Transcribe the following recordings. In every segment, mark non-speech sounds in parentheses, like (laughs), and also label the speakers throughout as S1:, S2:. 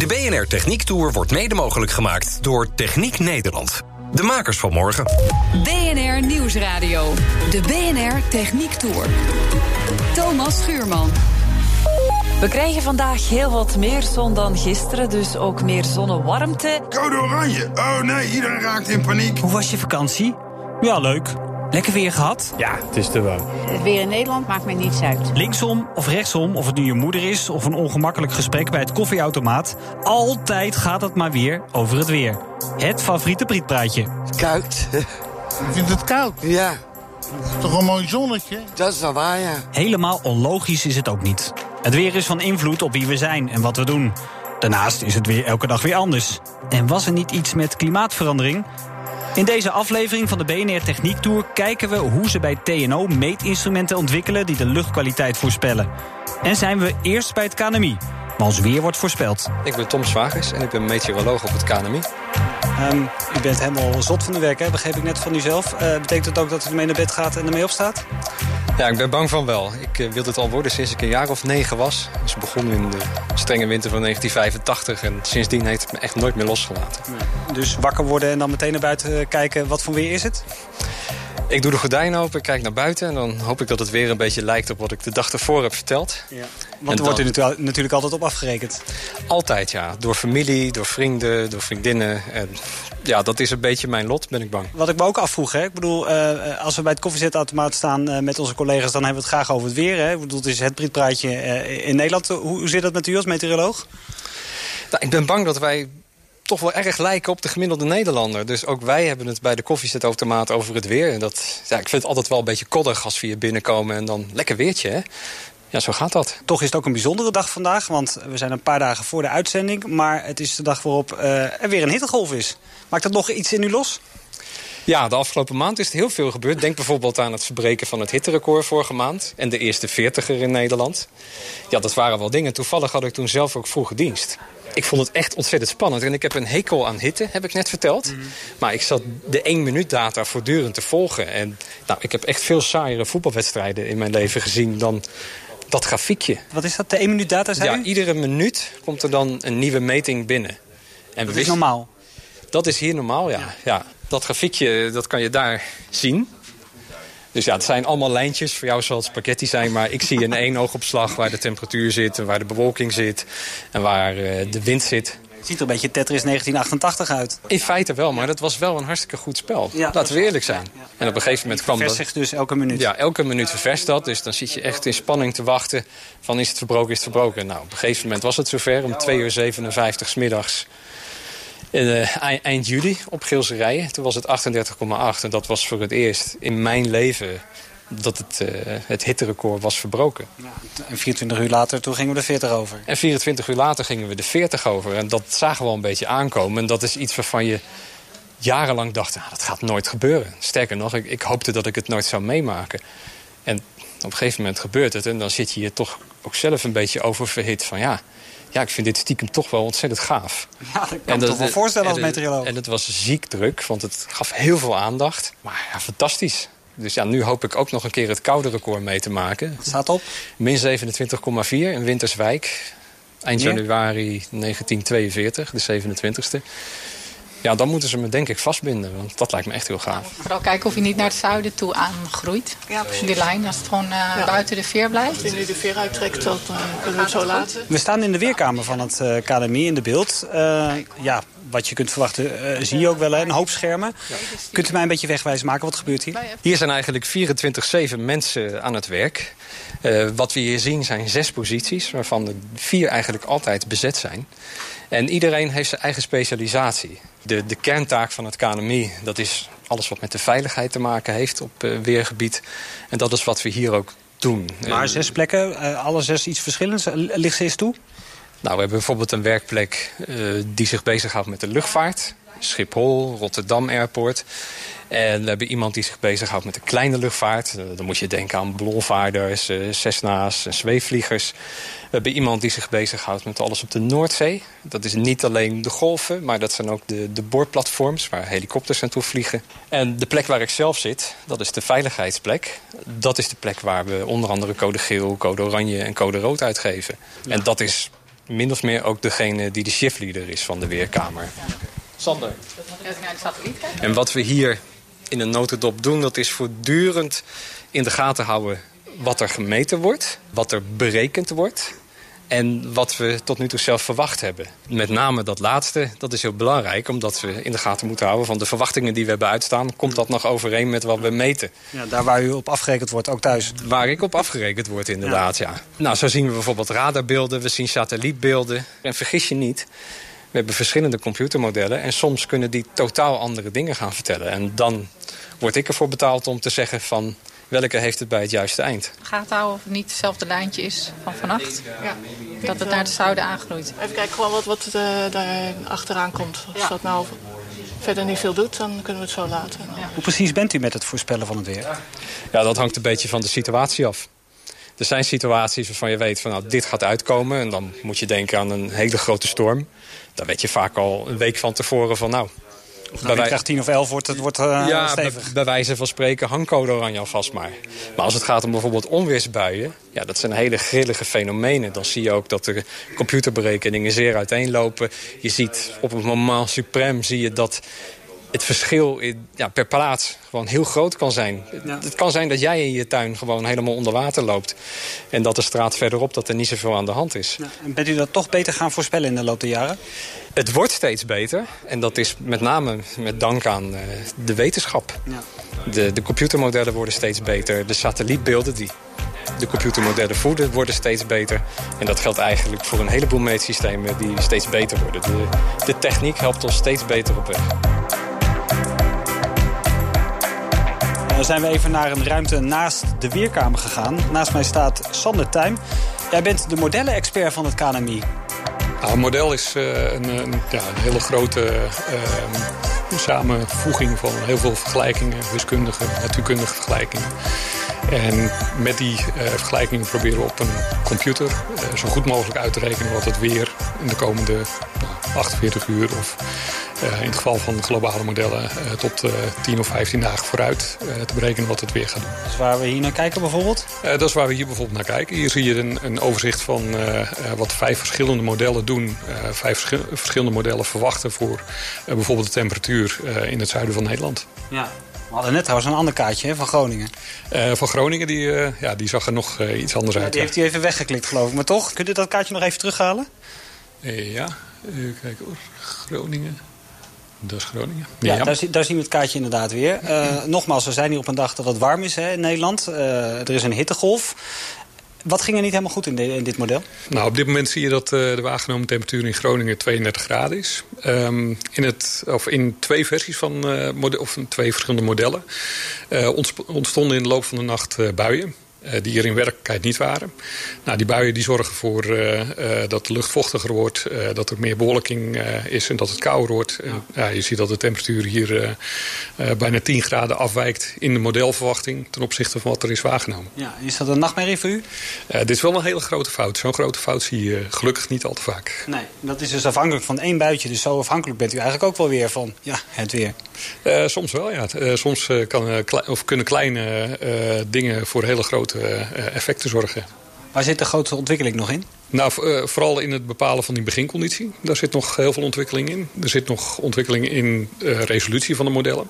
S1: De BNR Techniek Tour wordt mede mogelijk gemaakt door Techniek Nederland. De makers van morgen.
S2: BNR Nieuwsradio. De BNR Techniek Tour. Thomas Schuurman.
S3: We krijgen vandaag heel wat meer zon dan gisteren, dus ook meer zonnewarmte.
S4: Code oranje. Oh nee, iedereen raakt in paniek.
S5: Hoe was je vakantie? Ja, leuk. Lekker weer gehad?
S6: Ja, het is te warm.
S7: Het weer in Nederland maakt mij niets uit.
S5: Linksom of rechtsom, of het nu je moeder is of een ongemakkelijk gesprek bij het koffieautomaat. Altijd gaat het maar weer over het weer. Het favoriete prietpraatje.
S8: Koud.
S6: Je vindt het koud?
S8: Ja,
S6: Het is toch een mooi zonnetje?
S8: dat is wel waar, ja.
S5: Helemaal onlogisch is het ook niet. Het weer is van invloed op wie we zijn en wat we doen. Daarnaast is het weer elke dag weer anders. En was er niet iets met klimaatverandering? In deze aflevering van de BNR Techniek Tour kijken we hoe ze bij TNO meetinstrumenten ontwikkelen die de luchtkwaliteit voorspellen. En zijn we eerst bij het KNMI, maar ons weer wordt voorspeld.
S9: Ik ben Tom Zwagers en ik ben meteoroloog op het KNMI.
S5: Ehm, u bent helemaal zot van de werk, hè? begreep ik net van u zelf. Eh, betekent het ook dat u ermee naar bed gaat en ermee opstaat?
S9: Ja, ik ben bang van wel. Ik uh, wilde het al worden sinds ik een jaar of negen was. Dus begon in de strenge winter van 1985 en sindsdien heeft het me echt nooit meer losgelaten.
S5: Dus wakker worden en dan meteen naar buiten kijken, wat voor weer is het?
S9: Ik doe de gordijnen open, kijk naar buiten en dan hoop ik dat het weer een beetje lijkt op wat ik de dag ervoor heb verteld.
S5: Ja. Want er wordt er natu natuurlijk altijd op afgerekend.
S9: Altijd, ja. Door familie, door vrienden, door vriendinnen. En ja, dat is een beetje mijn lot, ben ik bang.
S5: Wat ik me ook afvroeg, hè? ik bedoel, uh, als we bij het koffiezetautomaat staan uh, met onze collega's... dan hebben we het graag over het weer. Hè? Ik bedoel, het is het prietpraatje uh, in Nederland. Hoe, hoe zit dat met u als meteoroloog?
S9: Nou, ik ben bang dat wij toch wel erg lijken op de gemiddelde Nederlander. Dus ook wij hebben het bij de koffiezetautomaat over het weer. Dat, ja, ik vind het altijd wel een beetje koddig als we hier binnenkomen... en dan lekker weertje, hè? Ja, zo gaat dat.
S5: Toch is het ook een bijzondere dag vandaag, want we zijn een paar dagen voor de uitzending. Maar het is de dag waarop uh, er weer een hittegolf is. Maakt dat nog iets in u los?
S9: Ja, de afgelopen maand is er heel veel gebeurd. Denk bijvoorbeeld aan het verbreken van het hitterecord vorige maand. En de eerste veertiger in Nederland. Ja, dat waren wel dingen. Toevallig had ik toen zelf ook vroege dienst. Ik vond het echt ontzettend spannend. En ik heb een hekel aan hitte, heb ik net verteld. Mm. Maar ik zat de 1 minuut data voortdurend te volgen. En nou, ik heb echt veel saaiere voetbalwedstrijden in mijn leven gezien dan dat grafiekje.
S5: Wat is dat, de 1 minuut data zijn?
S9: Ja, iedere minuut komt er dan een nieuwe meting binnen.
S5: En dat is normaal?
S9: Dat is hier normaal, ja. ja. ja. Dat grafiekje, dat kan je daar zien. Dus ja, het zijn allemaal lijntjes. Voor jou zal het spaghetti zijn, maar ik zie in één oogopslag... waar de temperatuur zit, en waar de bewolking zit en waar uh, de wind zit.
S5: Het ziet er een beetje Tetris 1988 uit.
S9: In feite wel, maar dat was wel een hartstikke goed spel. Ja, Laten we eerlijk zijn. Ja, ja. En op een gegeven moment kwam
S5: dat... zich dus elke minuut.
S9: Ja, elke minuut ververst dat. Dus dan zit je echt in spanning te wachten van is het verbroken, is het verbroken. Nou, op een gegeven moment was het zover. Om 2 uur 57 s middags uh, eind juli op Geelse Rijen. Toen was het 38,8 en dat was voor het eerst in mijn leven dat het, uh, het hitterecord was verbroken.
S5: Ja, en 24 uur later, toen gingen we de 40 over.
S9: En 24 uur later gingen we de 40 over. En dat zagen we wel een beetje aankomen. En dat is iets waarvan je jarenlang dacht, nou, dat gaat nooit gebeuren. Sterker nog, ik, ik hoopte dat ik het nooit zou meemaken. En op een gegeven moment gebeurt het. En dan zit je je toch ook zelf een beetje oververhit van ja... Ja, ik vind dit stiekem toch wel ontzettend gaaf.
S5: Ja, dat kan en dat, toch wel voorstellen als meteoroloog.
S9: En het was ziek druk, want het gaf heel veel aandacht. Maar ja, fantastisch. Dus ja, nu hoop ik ook nog een keer het koude record mee te maken.
S5: Staat op?
S9: Min 27,4 in Winterswijk. Eind
S5: Ja.
S9: januari 1942, de 27e. Ja, dan moeten ze me denk ik vastbinden, want dat lijkt me echt heel gaaf.
S10: Vooral kijken of je niet naar het zuiden toe aangroeit.
S11: Ja, precies.
S10: Die lijn, als het gewoon uh,
S11: Ja.
S10: buiten de veer blijft.
S11: Als je nu de veer uittrekt, dan uh, kunnen we het zo laten.
S5: We staan in de weerkamer van het uh, KNMI in de beeld. Uh, ja, wat je kunt verwachten uh, zie je ook wel, hè? een hoop schermen. Kunt u mij een beetje wegwijs maken? Wat gebeurt hier?
S9: Hier zijn eigenlijk 24-7 mensen aan het werk. Uh, wat we hier zien zijn zes posities, waarvan er vier eigenlijk altijd bezet zijn. En iedereen heeft zijn eigen specialisatie. De, de kerntaak van het KNMI, dat is alles wat met de veiligheid te maken heeft op uh, weergebied. En dat is wat we hier ook doen.
S5: Maar zes plekken, uh, alle zes iets verschillends. Ligt ze eens toe?
S9: Nou, we hebben bijvoorbeeld een werkplek uh, die zich bezighoudt met de luchtvaart. Schiphol, Rotterdam Airport. En we hebben iemand die zich bezighoudt met de kleine luchtvaart. Eh, dan moet je denken aan ballonvaarders, uh, Cessna's, zweefvliegers. We hebben iemand die zich bezighoudt met alles op de Noordzee. Dat is niet alleen de golven, maar dat zijn ook de, de boorplatforms... waar helikopters naartoe vliegen. En de plek waar ik zelf zit, dat is de veiligheidsplek. Dat is de plek waar we onder andere code geel, code oranje en code rood uitgeven. En dat is min of meer ook degene die de shiftleader is van de Weerkamer. Sander. En wat we hier in een notendop doen, dat is voortdurend in de gaten houden wat er gemeten wordt, wat er berekend wordt en wat we tot nu toe zelf verwacht hebben. Met name dat laatste, dat is heel belangrijk... omdat we in de gaten moeten houden van de verwachtingen die we hebben uitstaan... komt dat nog overeen met wat we meten.
S5: Ja, daar waar u op afgerekend wordt, ook thuis?
S9: Waar ik op afgerekend word, inderdaad, ja. ja. Nou, zo zien we bijvoorbeeld radarbeelden, we zien satellietbeelden. En vergis je niet, we hebben verschillende computermodellen... en soms kunnen die totaal andere dingen gaan vertellen. En dan word ik ervoor betaald om te zeggen van... welke heeft het bij het juiste eind.
S10: Gaat houden of het niet hetzelfde lijntje is van vannacht. Ja. Dat het naar het zuiden aangroeit.
S11: Even kijken gewoon wat, wat uh, daar achteraan komt. Als dat nou verder niet veel doet, dan kunnen we het zo laten.
S5: Hoe precies bent u met het voorspellen van het weer?
S9: Ja, dat hangt een beetje van de situatie af. Er zijn situaties waarvan je weet van nou, dit gaat uitkomen. En dan moet je denken aan een hele grote storm. Dan weet je vaak al een week van tevoren van nou...
S5: Of bij wij... 10 of 11 wordt het wordt, uh,
S9: ja,
S5: stevig.
S9: Bij, bij, wijze van spreken hangcode oranje alvast maar. Maar als het gaat om bijvoorbeeld onweersbuien... Ja, dat zijn hele grillige fenomenen. Dan zie je ook dat de computerberekeningen zeer uiteenlopen. Je ziet op het moment suprem zie je dat het verschil in, ja, per plaats gewoon heel groot kan zijn. Ja. Het kan zijn dat jij in je tuin gewoon helemaal onder water loopt. En dat de straat verderop dat er niet zoveel aan de hand is. Ja,
S5: en bent u dat toch beter gaan voorspellen in de loop der jaren?
S9: Het wordt steeds beter. En dat is met name met dank aan uh, de wetenschap. Ja. De, de computermodellen worden steeds beter. De satellietbeelden die de computermodellen voeden worden steeds beter. En dat geldt eigenlijk voor een heleboel meetsystemen die steeds beter worden. De, de techniek helpt ons steeds beter op weg.
S5: Dan zijn we even naar een ruimte naast de Weerkamer gegaan. Naast mij staat Sander Tuin. Jij bent de modellenexpert van het KNMI.
S8: Nou, een model is uh, een, een, ja, een, hele grote uh, samenvoeging van heel veel vergelijkingen, wiskundige, natuurkundige vergelijkingen. En met die uh, vergelijkingen proberen we op een computer zo goed mogelijk uit te rekenen wat het weer in de komende nou, 48 uur of in het geval van globale modellen uh, tot uh, 10 of 15 dagen vooruit te berekenen wat het weer gaat doen.
S5: Dus waar we hier naar kijken bijvoorbeeld?
S8: dat is waar we hier bijvoorbeeld naar kijken. Hier zie je een, een overzicht van wat vijf verschillende modellen doen. vijf verschillende modellen verwachten voor bijvoorbeeld de temperatuur in het zuiden van Nederland.
S5: Ja, we hadden net trouwens een ander kaartje hè, van Groningen.
S8: Uh, van Groningen, die, uh, ja, die zag er nog uh, iets anders
S5: ja,
S8: uit.
S5: Die heeft hij even weggeklikt, geloof ik. Maar toch, kunt u dat kaartje nog even terughalen?
S8: ja, even kijken hoor. Groningen. Dat is Groningen.
S5: Ja, ja. Daar, daar, zien we het kaartje inderdaad weer. Uh, nogmaals, we zijn hier op een dag dat het warm is hè, in Nederland. Uh, er is een hittegolf. Wat ging er niet helemaal goed in, de, in, dit model?
S8: Nou, op dit moment zie je dat uh, de waargenomen temperatuur in Groningen 32 graden is. Um, in, het, of in twee versies van model, of twee verschillende modellen ontstonden in de loop van de nacht buien. Uh, die er in werkelijkheid niet waren. Nou, die buien die zorgen ervoor uh, uh, dat de lucht vochtiger wordt, dat er meer bewolking is en dat het kouder wordt. En, ja, je ziet dat de temperatuur hier bijna 10 graden afwijkt in de modelverwachting ten opzichte van wat er is waargenomen.
S5: Ja, is dat een nachtmerrie voor u?
S8: dit is wel een hele grote fout. Zo'n grote fout zie je gelukkig niet al te vaak.
S5: Nee, dat is dus afhankelijk van één buitje. Dus zo afhankelijk bent u eigenlijk ook wel weer van ja, het weer.
S8: soms wel, ja. soms kan, of kunnen kleine dingen voor hele grote effecten zorgen.
S5: Waar zit de grootste ontwikkeling nog in?
S8: Nou, vooral in het bepalen van die beginconditie. Daar zit nog heel veel ontwikkeling in. Er zit nog ontwikkeling in uh, resolutie van de modellen.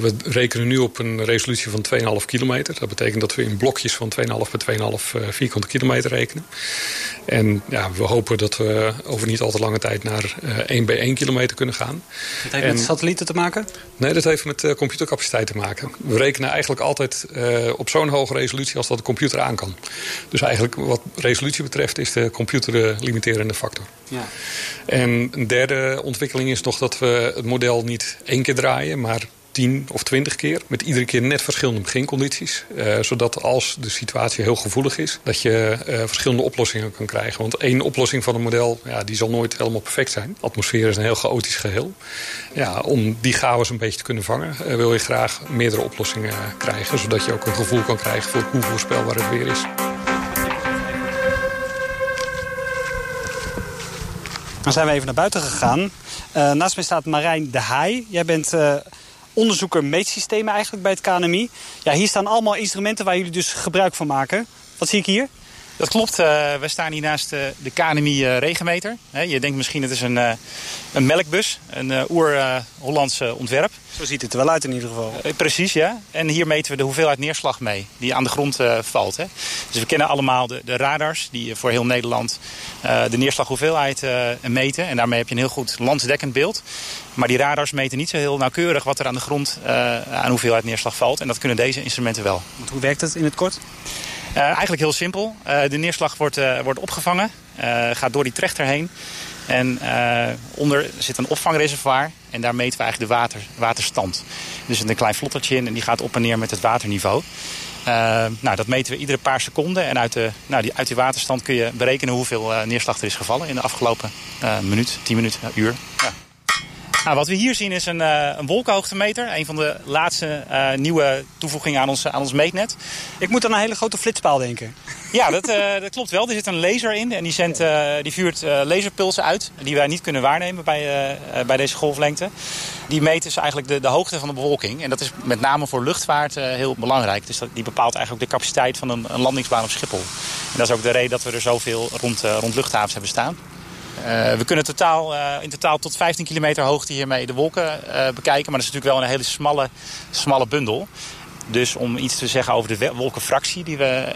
S8: We rekenen nu op een resolutie van 2,5 kilometer. Dat betekent dat we in blokjes van 2,5 bij 2,5 vierkante kilometer rekenen. En ja, we hopen dat we over niet al te lange tijd naar uh, 1 bij 1 kilometer kunnen gaan.
S5: Dat heeft en, met satellieten te maken?
S8: Nee, dat heeft met uh, computercapaciteit te maken. We rekenen eigenlijk altijd uh, op zo'n hoge resolutie als dat de computer aan kan. Dus eigenlijk wat resolutie betreft is de computer limiterende factor.
S5: Ja.
S8: En een derde ontwikkeling is nog dat we het model niet één keer draaien, maar tien of twintig keer. Met iedere keer net verschillende begincondities. Uh, zodat als de situatie heel gevoelig is, dat je uh, verschillende oplossingen kan krijgen. Want één oplossing van een model, ja, die zal nooit helemaal perfect zijn. De atmosfeer is een heel chaotisch geheel. Ja, om die chaos een beetje te kunnen vangen, uh, wil je graag meerdere oplossingen krijgen. Zodat je ook een gevoel kan krijgen voor hoe voorspelbaar het weer is.
S5: Dan zijn we even naar buiten gegaan. Uh, naast mij staat Marijn de Haai. Jij bent uh, onderzoeker meetsystemen eigenlijk bij het KNMI. Ja, hier staan allemaal instrumenten waar jullie dus gebruik van maken. Wat zie ik hier?
S12: Dat klopt. Uh, we staan hier naast uh, de KNMI uh, regenmeter. He, je denkt misschien het is een, een melkbus, een oer-Hollandse ontwerp.
S5: Zo ziet het er wel uit in ieder geval.
S12: precies, ja. En hier meten we de hoeveelheid neerslag mee die aan de grond valt. Hè. Dus we kennen allemaal de, de radars die voor heel Nederland de neerslaghoeveelheid meten. En daarmee heb je een heel goed landsdekkend beeld. Maar die radars meten niet zo heel nauwkeurig wat er aan de grond aan hoeveelheid neerslag valt. En dat kunnen deze instrumenten wel.
S5: Want hoe werkt het in het kort?
S12: Uh, eigenlijk heel simpel. Uh, de neerslag wordt, uh, wordt opgevangen, gaat door die trechter heen. En onder zit een opvangreservoir en daar meten we eigenlijk de water, waterstand. Dus er een klein vlottertje in en die gaat op en neer met het waterniveau. nou, dat meten we iedere paar seconden. En uit, de, nou, die, uit die waterstand kun je berekenen hoeveel neerslag er is gevallen in de afgelopen minuut, 10 minuten, uur. Ja. Nou, wat we hier zien is een, uh, een wolkenhoogtemeter. Een van de laatste uh, nieuwe toevoegingen aan ons, aan ons meetnet.
S5: Ik moet aan een hele grote flitspaal denken. (laughs)
S12: Ja, dat, uh, dat klopt wel. Er zit een laser in en die, zendt, die vuurt laserpulsen uit. Die wij niet kunnen waarnemen bij, bij deze golflengte. Die meten dus eigenlijk de, de hoogte van de bewolking. En dat is met name voor luchtvaart heel belangrijk. Dus dat, die bepaalt eigenlijk de capaciteit van een, een landingsbaan op Schiphol. En dat is ook de reden dat we er zoveel rond, rond luchthavens hebben staan. Uh, we kunnen totaal, uh, in totaal tot 15 kilometer hoogte hiermee de wolken uh, bekijken. Maar dat is natuurlijk wel een hele smalle, smalle bundel. Dus om iets te zeggen over de wolkenfractie die we,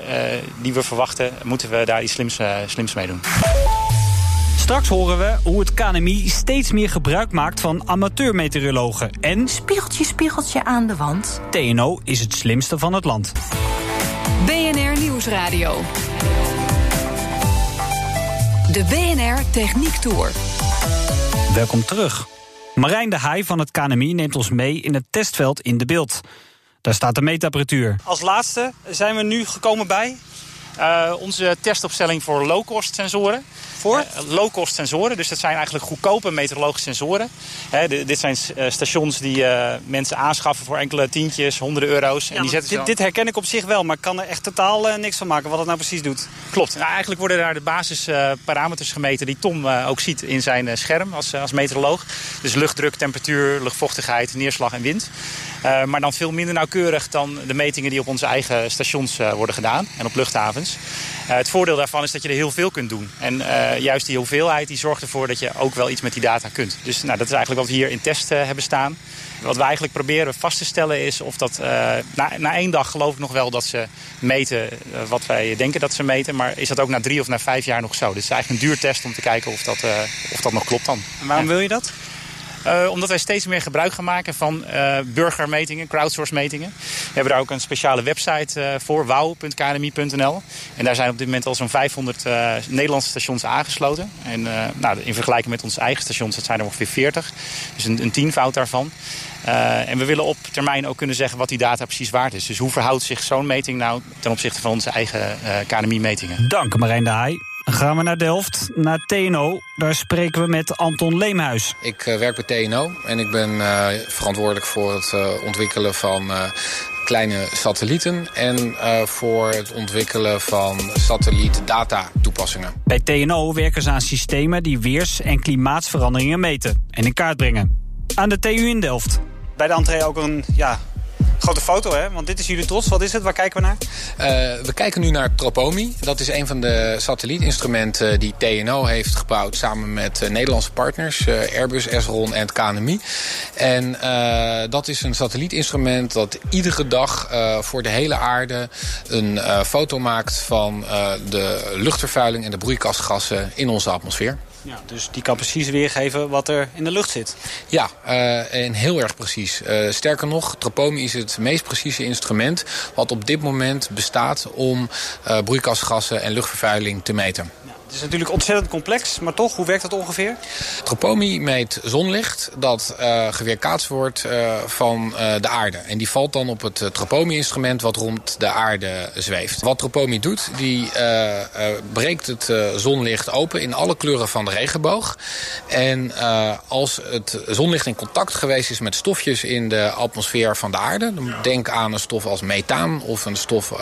S12: die we verwachten... moeten we daar iets slims, slims mee doen.
S5: Straks horen we hoe het KNMI steeds meer gebruik maakt van amateurmeteorologen. En...
S13: Spiegeltje, spiegeltje aan de wand.
S5: TNO is het slimste van het land.
S2: BNR Nieuwsradio. De BNR Techniek Tour.
S5: Welkom terug. Marijn de Haai van het KNMI neemt ons mee in het testveld in de beeld. Daar staat de meetapparatuur. Als laatste zijn we nu gekomen bij
S12: uh, onze testopstelling voor low-cost sensoren.
S5: Voor?
S12: Uh, low-cost sensoren, dus dat zijn eigenlijk goedkope meteorologische sensoren. de, dit zijn uh, stations die mensen aanschaffen voor enkele tientjes, honderden euro's.
S5: Ja,
S12: en die
S5: zetten dit, dit, herken ik op zich wel, maar ik kan er echt totaal niks van maken wat het nou precies doet.
S12: Klopt. Nou, eigenlijk worden daar de basisparameters gemeten die Tom ook ziet in zijn scherm als, als meteoroloog. Dus luchtdruk, temperatuur, luchtvochtigheid, neerslag en wind. Maar dan veel minder nauwkeurig dan de metingen die op onze eigen stations worden gedaan en op luchthavens. Uh, het voordeel daarvan is dat je er heel veel kunt doen. En juist die hoeveelheid die zorgt ervoor dat je ook wel iets met die data kunt. Dus nou, dat is eigenlijk wat we hier in test hebben staan. Wat we eigenlijk proberen vast te stellen is of dat... na, na één dag geloof ik nog wel dat ze meten wat wij denken dat ze meten. Maar is dat ook na drie of na vijf jaar nog zo? Dit is eigenlijk een duurtest om te kijken of dat, of dat nog klopt dan.
S5: En waarom wil je dat?
S12: Uh, omdat wij steeds meer gebruik gaan maken van uh, burgermetingen, crowdsource metingen. We hebben daar ook een speciale website uh, voor, wauw.knmi.nl. En daar zijn op dit moment al zo'n 500 Nederlandse stations aangesloten. En nou, in vergelijking met onze eigen stations, dat zijn er ongeveer 40. Dus een, een tienvoud daarvan. En we willen op termijn ook kunnen zeggen wat die data precies waard is. Dus hoe verhoudt zich zo'n meting nou ten opzichte van onze eigen KNMI-metingen?
S5: Dank Marijn de Haai. Gaan we naar Delft, naar TNO. Daar spreken we met Anton Leemhuis.
S14: Ik uh, werk bij TNO en ik ben uh, verantwoordelijk voor het uh, ontwikkelen van kleine satellieten... en voor het ontwikkelen van satellietdata toepassingen.
S5: Bij TNO werken ze aan systemen die weers- en klimaatsveranderingen meten en in kaart brengen. Aan de TU in Delft. Bij de entree ook een ja, Grote foto, hè? Want dit is jullie trots. Wat is het? Waar kijken we naar?
S14: Uh, we kijken nu naar Tropomi. Dat is een van de satellietinstrumenten die TNO heeft gebouwd... samen met uh, Nederlandse partners, Airbus, Esron en KNMI. En dat is een satellietinstrument dat iedere dag voor de hele aarde... een foto maakt van de luchtvervuiling en de broeikasgassen in onze atmosfeer.
S5: Ja, dus die kan precies weergeven wat er in de lucht zit.
S14: Ja, uh, en heel erg precies. Uh, sterker nog, Tropomi is het meest precieze instrument... wat op dit moment bestaat om uh, broeikasgassen en luchtvervuiling te meten.
S5: Het is natuurlijk ontzettend complex, maar toch, hoe werkt dat ongeveer?
S14: Tropomi meet zonlicht dat uh, geweerkaatst wordt uh, van uh, de aarde. En die valt dan op het Tropomi-instrument wat rond de aarde zweeft. Wat Tropomi doet, die breekt het zonlicht open in alle kleuren van de regenboog. En als het zonlicht in contact geweest is met stofjes in de atmosfeer van de aarde... denk aan een stof als methaan of een stof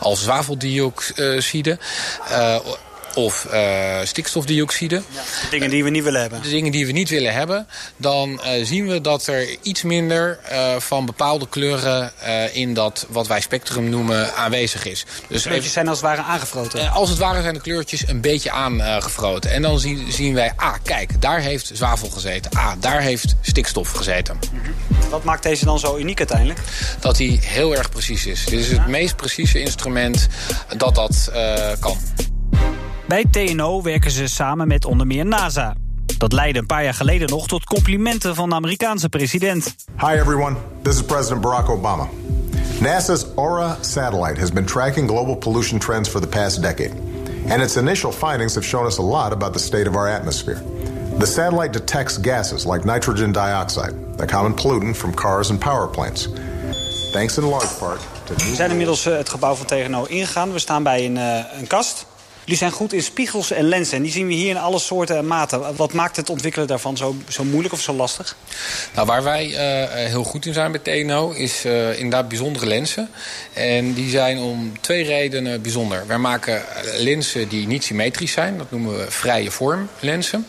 S14: als zwaveldioxide of uh, stikstofdioxide. Ja,
S5: de dingen die we niet willen hebben.
S14: De dingen die we niet willen hebben. Dan uh, zien we dat er iets minder uh, van bepaalde kleuren in dat wat wij spectrum noemen aanwezig is.
S5: Dus de kleurtjes zijn als het ware aangefroten?
S14: als het ware zijn de kleurtjes een beetje aangefroten. En dan zien, zien wij, ah kijk, daar heeft zwavel gezeten. Ah, daar heeft stikstof gezeten.
S5: Mhm. Wat maakt deze dan zo uniek uiteindelijk?
S14: Dat hij heel erg precies is. Dit is het meest precieze instrument dat dat kan.
S5: Bij TNO werken ze samen met onder meer NASA. Dat leidde een paar jaar geleden nog tot complimenten van de Amerikaanse president.
S15: Hi everyone, this is President Barack Obama. NASA's Aura satellite has been tracking global pollution trends for the past decade. And its initial findings have shown us a lot about the state of our atmosphere. The satellite detects gases like nitrogen dioxide, a common pollutant from cars and power plants. Thanks in large part to...
S5: We zijn inmiddels eh, het gebouw van TNO ingegaan. We staan bij een, uh, een kast. Jullie zijn goed in spiegels en lenzen. En die zien we hier in alle soorten en maten. Wat maakt het ontwikkelen daarvan zo, zo moeilijk of zo lastig?
S14: Nou, waar wij uh, heel goed in zijn bij TNO is uh, inderdaad bijzondere lenzen. En die zijn om twee redenen bijzonder. Wij maken lenzen die niet symmetrisch zijn. Dat noemen we vrije vorm lenzen.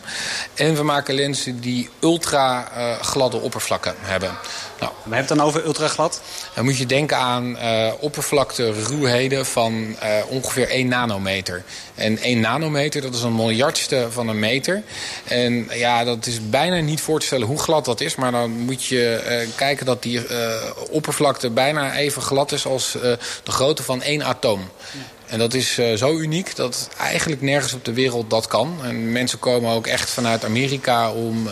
S14: En we maken lenzen die ultra uh, gladde oppervlakken hebben.
S5: Nou, we hebben het dan over ultraglad?
S14: Dan moet je denken aan oppervlakte ruwheden van ongeveer 1 nanometer. En 1 nanometer, dat is een miljardste van een meter. En ja, dat is bijna niet voor te stellen hoe glad dat is. Maar dan moet je uh, kijken dat die oppervlakte bijna even glad is als de grootte van één atoom. En dat is zo uniek dat eigenlijk nergens op de wereld dat kan. En mensen komen ook echt vanuit Amerika om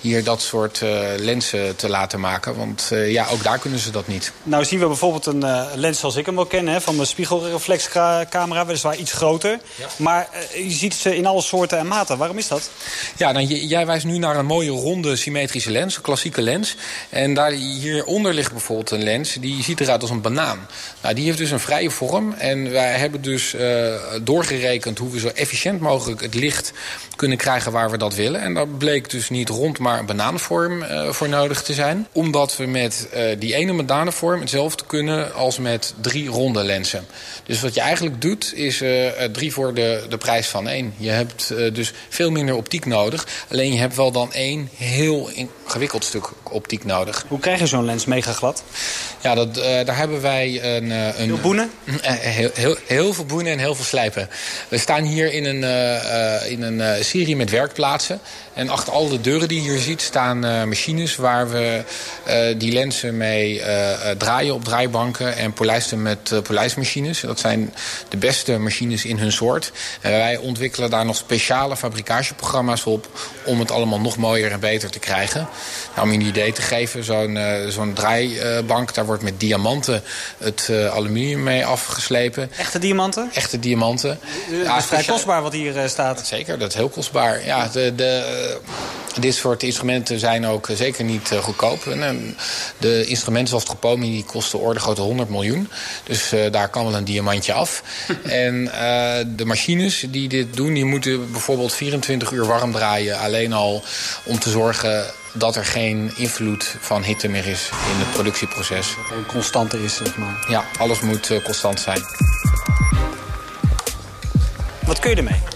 S14: hier dat soort uh, lenzen te laten maken. Want ja, ook daar kunnen ze dat niet.
S5: Nou zien we bijvoorbeeld een lens zoals ik hem wel ken... Hè, van mijn spiegelreflexcamera, weliswaar iets groter. Ja. Maar je ziet ze in alle soorten en maten. Waarom is dat?
S14: Ja, nou, jij wijst nu naar een mooie ronde symmetrische lens, een klassieke lens. En daar hieronder ligt bijvoorbeeld een lens, die ziet eruit als een banaan. Nou, die heeft dus een vrije vorm en wij hebben dus uh, doorgerekend hoe we zo efficiënt mogelijk het licht kunnen krijgen waar we dat willen. En daar bleek dus niet rond, maar een bananenvorm uh, voor nodig te zijn. Omdat we met die ene bananenvorm hetzelfde kunnen als met drie ronde lenzen. Dus wat je eigenlijk doet, is drie de, de prijs van één. Je hebt dus veel minder optiek nodig. Alleen je hebt wel dan één heel ingewikkeld stuk optiek nodig.
S5: Hoe krijg je zo'n lens mega glad?
S14: Ja, dat, daar hebben wij een... een
S5: heel boenen? (laughs)
S14: heel, heel, heel veel boenen en heel veel slijpen. We staan hier in een, in een serie met werkplaatsen. En achter al de deuren die je hier ziet staan uh, machines waar we uh, die lenzen mee uh, draaien op draaibanken en polijsten met polijstmachines. Dat zijn de beste machines in hun soort. En wij ontwikkelen daar nog speciale fabrikageprogramma's op om het allemaal nog mooier en beter te krijgen. Nou, om je een idee te geven, zo'n zo'n draaibank, daar wordt met diamanten het aluminium mee afgeslepen.
S5: Echte diamanten?
S14: Echte diamanten.
S5: Ja, is vrij kostbaar wat hier staat.
S14: Zeker, dat is heel kostbaar. Ja, de, de, dit soort instrumenten zijn ook zeker niet uh, goedkoop. En, uh, de instrumenten zoals Tropomi die kosten orde grote 100 miljoen. Dus daar kan wel een diamantje af. (laughs) en de machines die dit doen, die moeten bijvoorbeeld 24 uur warm draaien. Alleen al om te zorgen dat er geen invloed van hitte meer is in het productieproces. Dat
S5: er een constante is, zeg maar.
S14: Ja, alles moet constant zijn.
S5: Wat kun je ermee?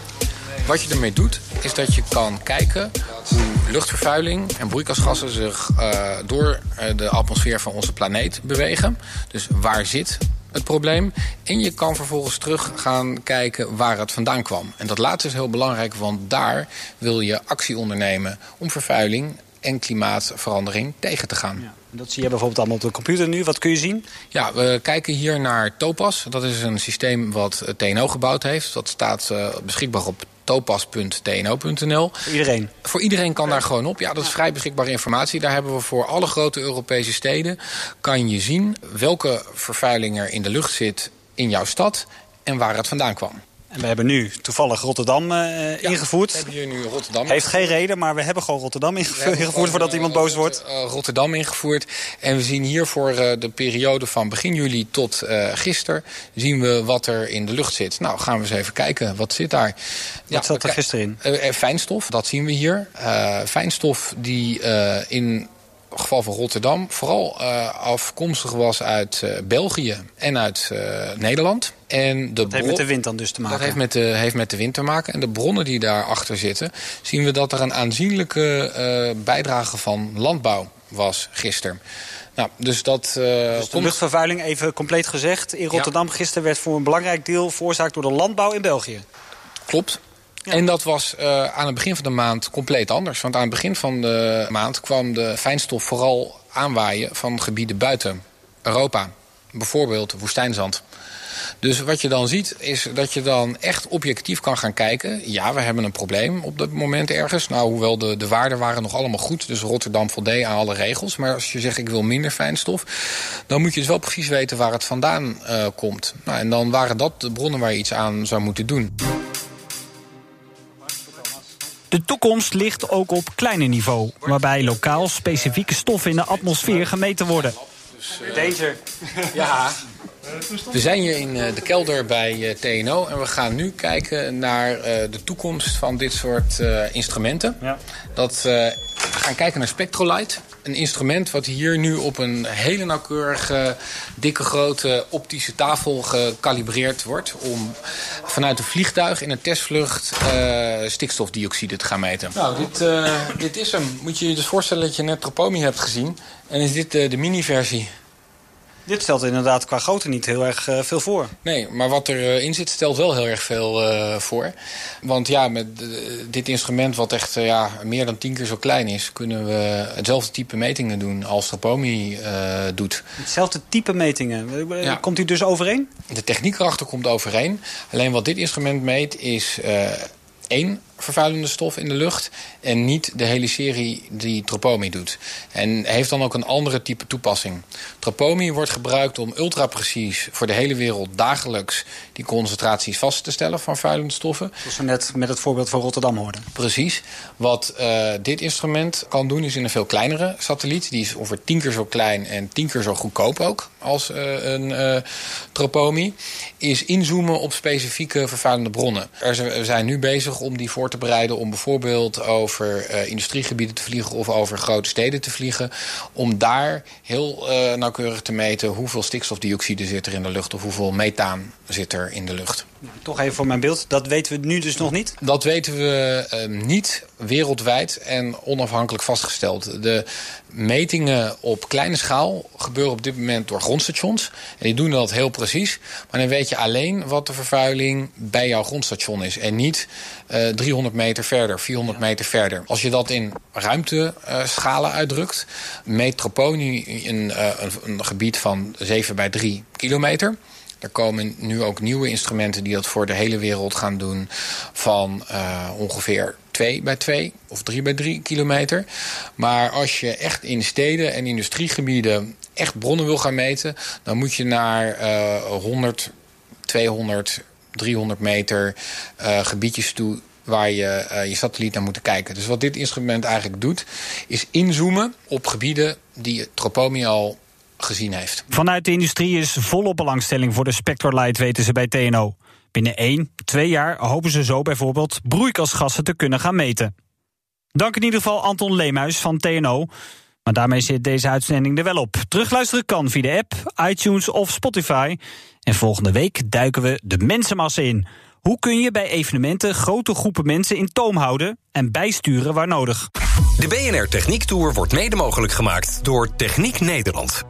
S14: Wat je ermee doet, is dat je kan kijken hoe luchtvervuiling en broeikasgassen zich uh, door uh, de atmosfeer van onze planeet bewegen. Dus waar zit het probleem. En je kan vervolgens terug gaan kijken waar het vandaan kwam. En dat laatste is heel belangrijk, want daar wil je actie ondernemen om vervuiling en klimaatverandering tegen te gaan. Ja,
S5: dat zie je bijvoorbeeld allemaal op de computer nu. Wat kun je zien?
S14: Ja, we kijken hier naar Topas. Dat is een systeem wat TNO gebouwd heeft. Dat staat uh, beschikbaar op topas.tno.nl.
S5: Voor iedereen?
S14: Voor iedereen kan daar gewoon op. Ja, dat is vrij beschikbare informatie. Daar hebben we voor alle grote Europese steden... kan je zien welke vervuiling er in de lucht zit in jouw stad en waar het vandaan kwam.
S5: En we hebben nu toevallig Rotterdam uh, ingevoerd.
S14: We hebben hier nu Rotterdam.
S5: Heeft geen reden, maar we hebben gewoon Rotterdam ingevoerd, ingevoerd voordat iemand boos wordt.
S14: Rotterdam ingevoerd. En we zien hier voor de periode van begin juli tot gisteren... zien we wat er in de lucht zit. Nou, gaan we eens even kijken. Wat zit daar?
S5: Wat zat er gisteren in?
S14: fijnstof, dat zien we hier. fijnstof die in geval van Rotterdam vooral uh, afkomstig was uit uh, België en uit uh, Nederland. En
S5: de dat heeft met de wind dan dus te maken?
S14: Dat heeft met, de, heeft met de wind te maken. En de bronnen die daarachter zitten... zien we dat er een aanzienlijke bijdrage van landbouw was gisteren. Nou, dus dat, dus
S5: de luchtvervuiling, even compleet gezegd... in Rotterdam gisteren werd voor een belangrijk deel... veroorzaakt door de landbouw in België.
S14: Klopt. En dat was uh, aan het begin van de maand compleet anders. Want aan het begin van de maand kwam de fijnstof vooral aanwaaien van gebieden buiten Europa. Bijvoorbeeld woestijnzand. Dus wat je dan ziet is dat je dan echt objectief kan gaan kijken. Ja, we hebben een probleem op dat moment ergens. Nou, hoewel de, de waarden waren nog allemaal goed. Dus Rotterdam voldeed aan alle regels. Maar als je zegt ik wil minder fijnstof... dan moet je dus wel precies weten waar het vandaan uh, komt. Nou, en dan waren dat de bronnen waar je iets aan zou moeten doen.
S5: De toekomst ligt ook op kleiner niveau, waarbij lokaal specifieke stoffen in de atmosfeer gemeten worden.
S14: Danger. Ja, we zijn hier in eh, de kelder bij eh, TNO en we gaan nu kijken naar eh, de toekomst van dit soort instrumenten. Ja. Dat, we gaan kijken naar Spectrolight. Een instrument wat hier nu op een hele nauwkeurige, dikke, grote optische tafel gekalibreerd wordt... om vanuit een vliegtuig in een testvlucht stikstofdioxide te gaan meten. Nou, dit, dit is hem. Moet je je dus voorstellen dat je net Tropomi hebt gezien. En is dit de mini-versie.
S5: Dit stelt inderdaad qua grootte niet heel erg uh, veel voor.
S14: Nee, maar wat erin uh, zit stelt wel heel erg veel uh, voor. Want ja, met dit instrument wat echt ja, meer dan tien keer zo klein is... kunnen we hetzelfde type metingen doen als Tropomi doet.
S5: Hetzelfde type metingen? Ja. Komt u dus overeen?
S14: De techniek erachter komt overeen. Alleen wat dit instrument meet is één vervuilende stof in de lucht... en niet de hele serie die Tropomi doet. En heeft dan ook een andere type toepassing. Tropomi wordt gebruikt om ultraprecies voor de hele wereld... dagelijks die concentraties vast te stellen van vuilende stoffen.
S5: Zoals we net met het voorbeeld van Rotterdam hoorden.
S14: Precies. Wat uh, dit instrument kan doen is in een veel kleinere satelliet. Die is ongeveer tien keer zo klein en tien keer zo goedkoop ook als uh, een uh, Tropomi. Is inzoomen op specifieke vervuilende bronnen. Er zijn nu bezig om die voor te bereiden om bijvoorbeeld over uh, industriegebieden te vliegen of over grote steden te vliegen. Om daar heel uh, nauwkeurig te meten hoeveel stikstofdioxide zit er in de lucht of hoeveel methaan zit er in de lucht.
S5: Toch even voor mijn beeld, dat weten we nu dus nog niet?
S14: Dat weten we uh, niet wereldwijd en onafhankelijk vastgesteld. De metingen op kleine schaal gebeuren op dit moment door grondstations. En die doen dat heel precies. Maar dan weet je alleen wat de vervuiling bij jouw grondstation is. En niet uh, 300 meter verder, 400 meter verder. Als je dat in ruimteschalen uh, uitdrukt... meet Troponi een, uh, een, een gebied van 7 bij 3 kilometer... Er komen nu ook nieuwe instrumenten die dat voor de hele wereld gaan doen... van uh, ongeveer 2 bij 2 of 3 bij 3 kilometer. Maar als je echt in steden en industriegebieden echt bronnen wil gaan meten... dan moet je naar uh, 100, 200, 300 meter uh, gebiedjes toe waar je uh, je satelliet naar moet kijken. Dus wat dit instrument eigenlijk doet, is inzoomen op gebieden die Tropomi al gezien heeft.
S5: Vanuit de industrie is volop belangstelling voor de Spectrolight, weten ze bij TNO. Binnen 1, 2 jaar hopen ze zo bijvoorbeeld broeikasgassen te kunnen gaan meten. Dank in ieder geval Anton Leemuis van TNO. Maar daarmee zit deze uitzending er wel op. Terugluisteren kan via de app, iTunes of Spotify. En volgende week duiken we de mensenmassa in. Hoe kun je bij evenementen grote groepen mensen in toom houden en bijsturen waar nodig?
S1: De BNR Techniek Tour wordt mede mogelijk gemaakt door Techniek Nederland.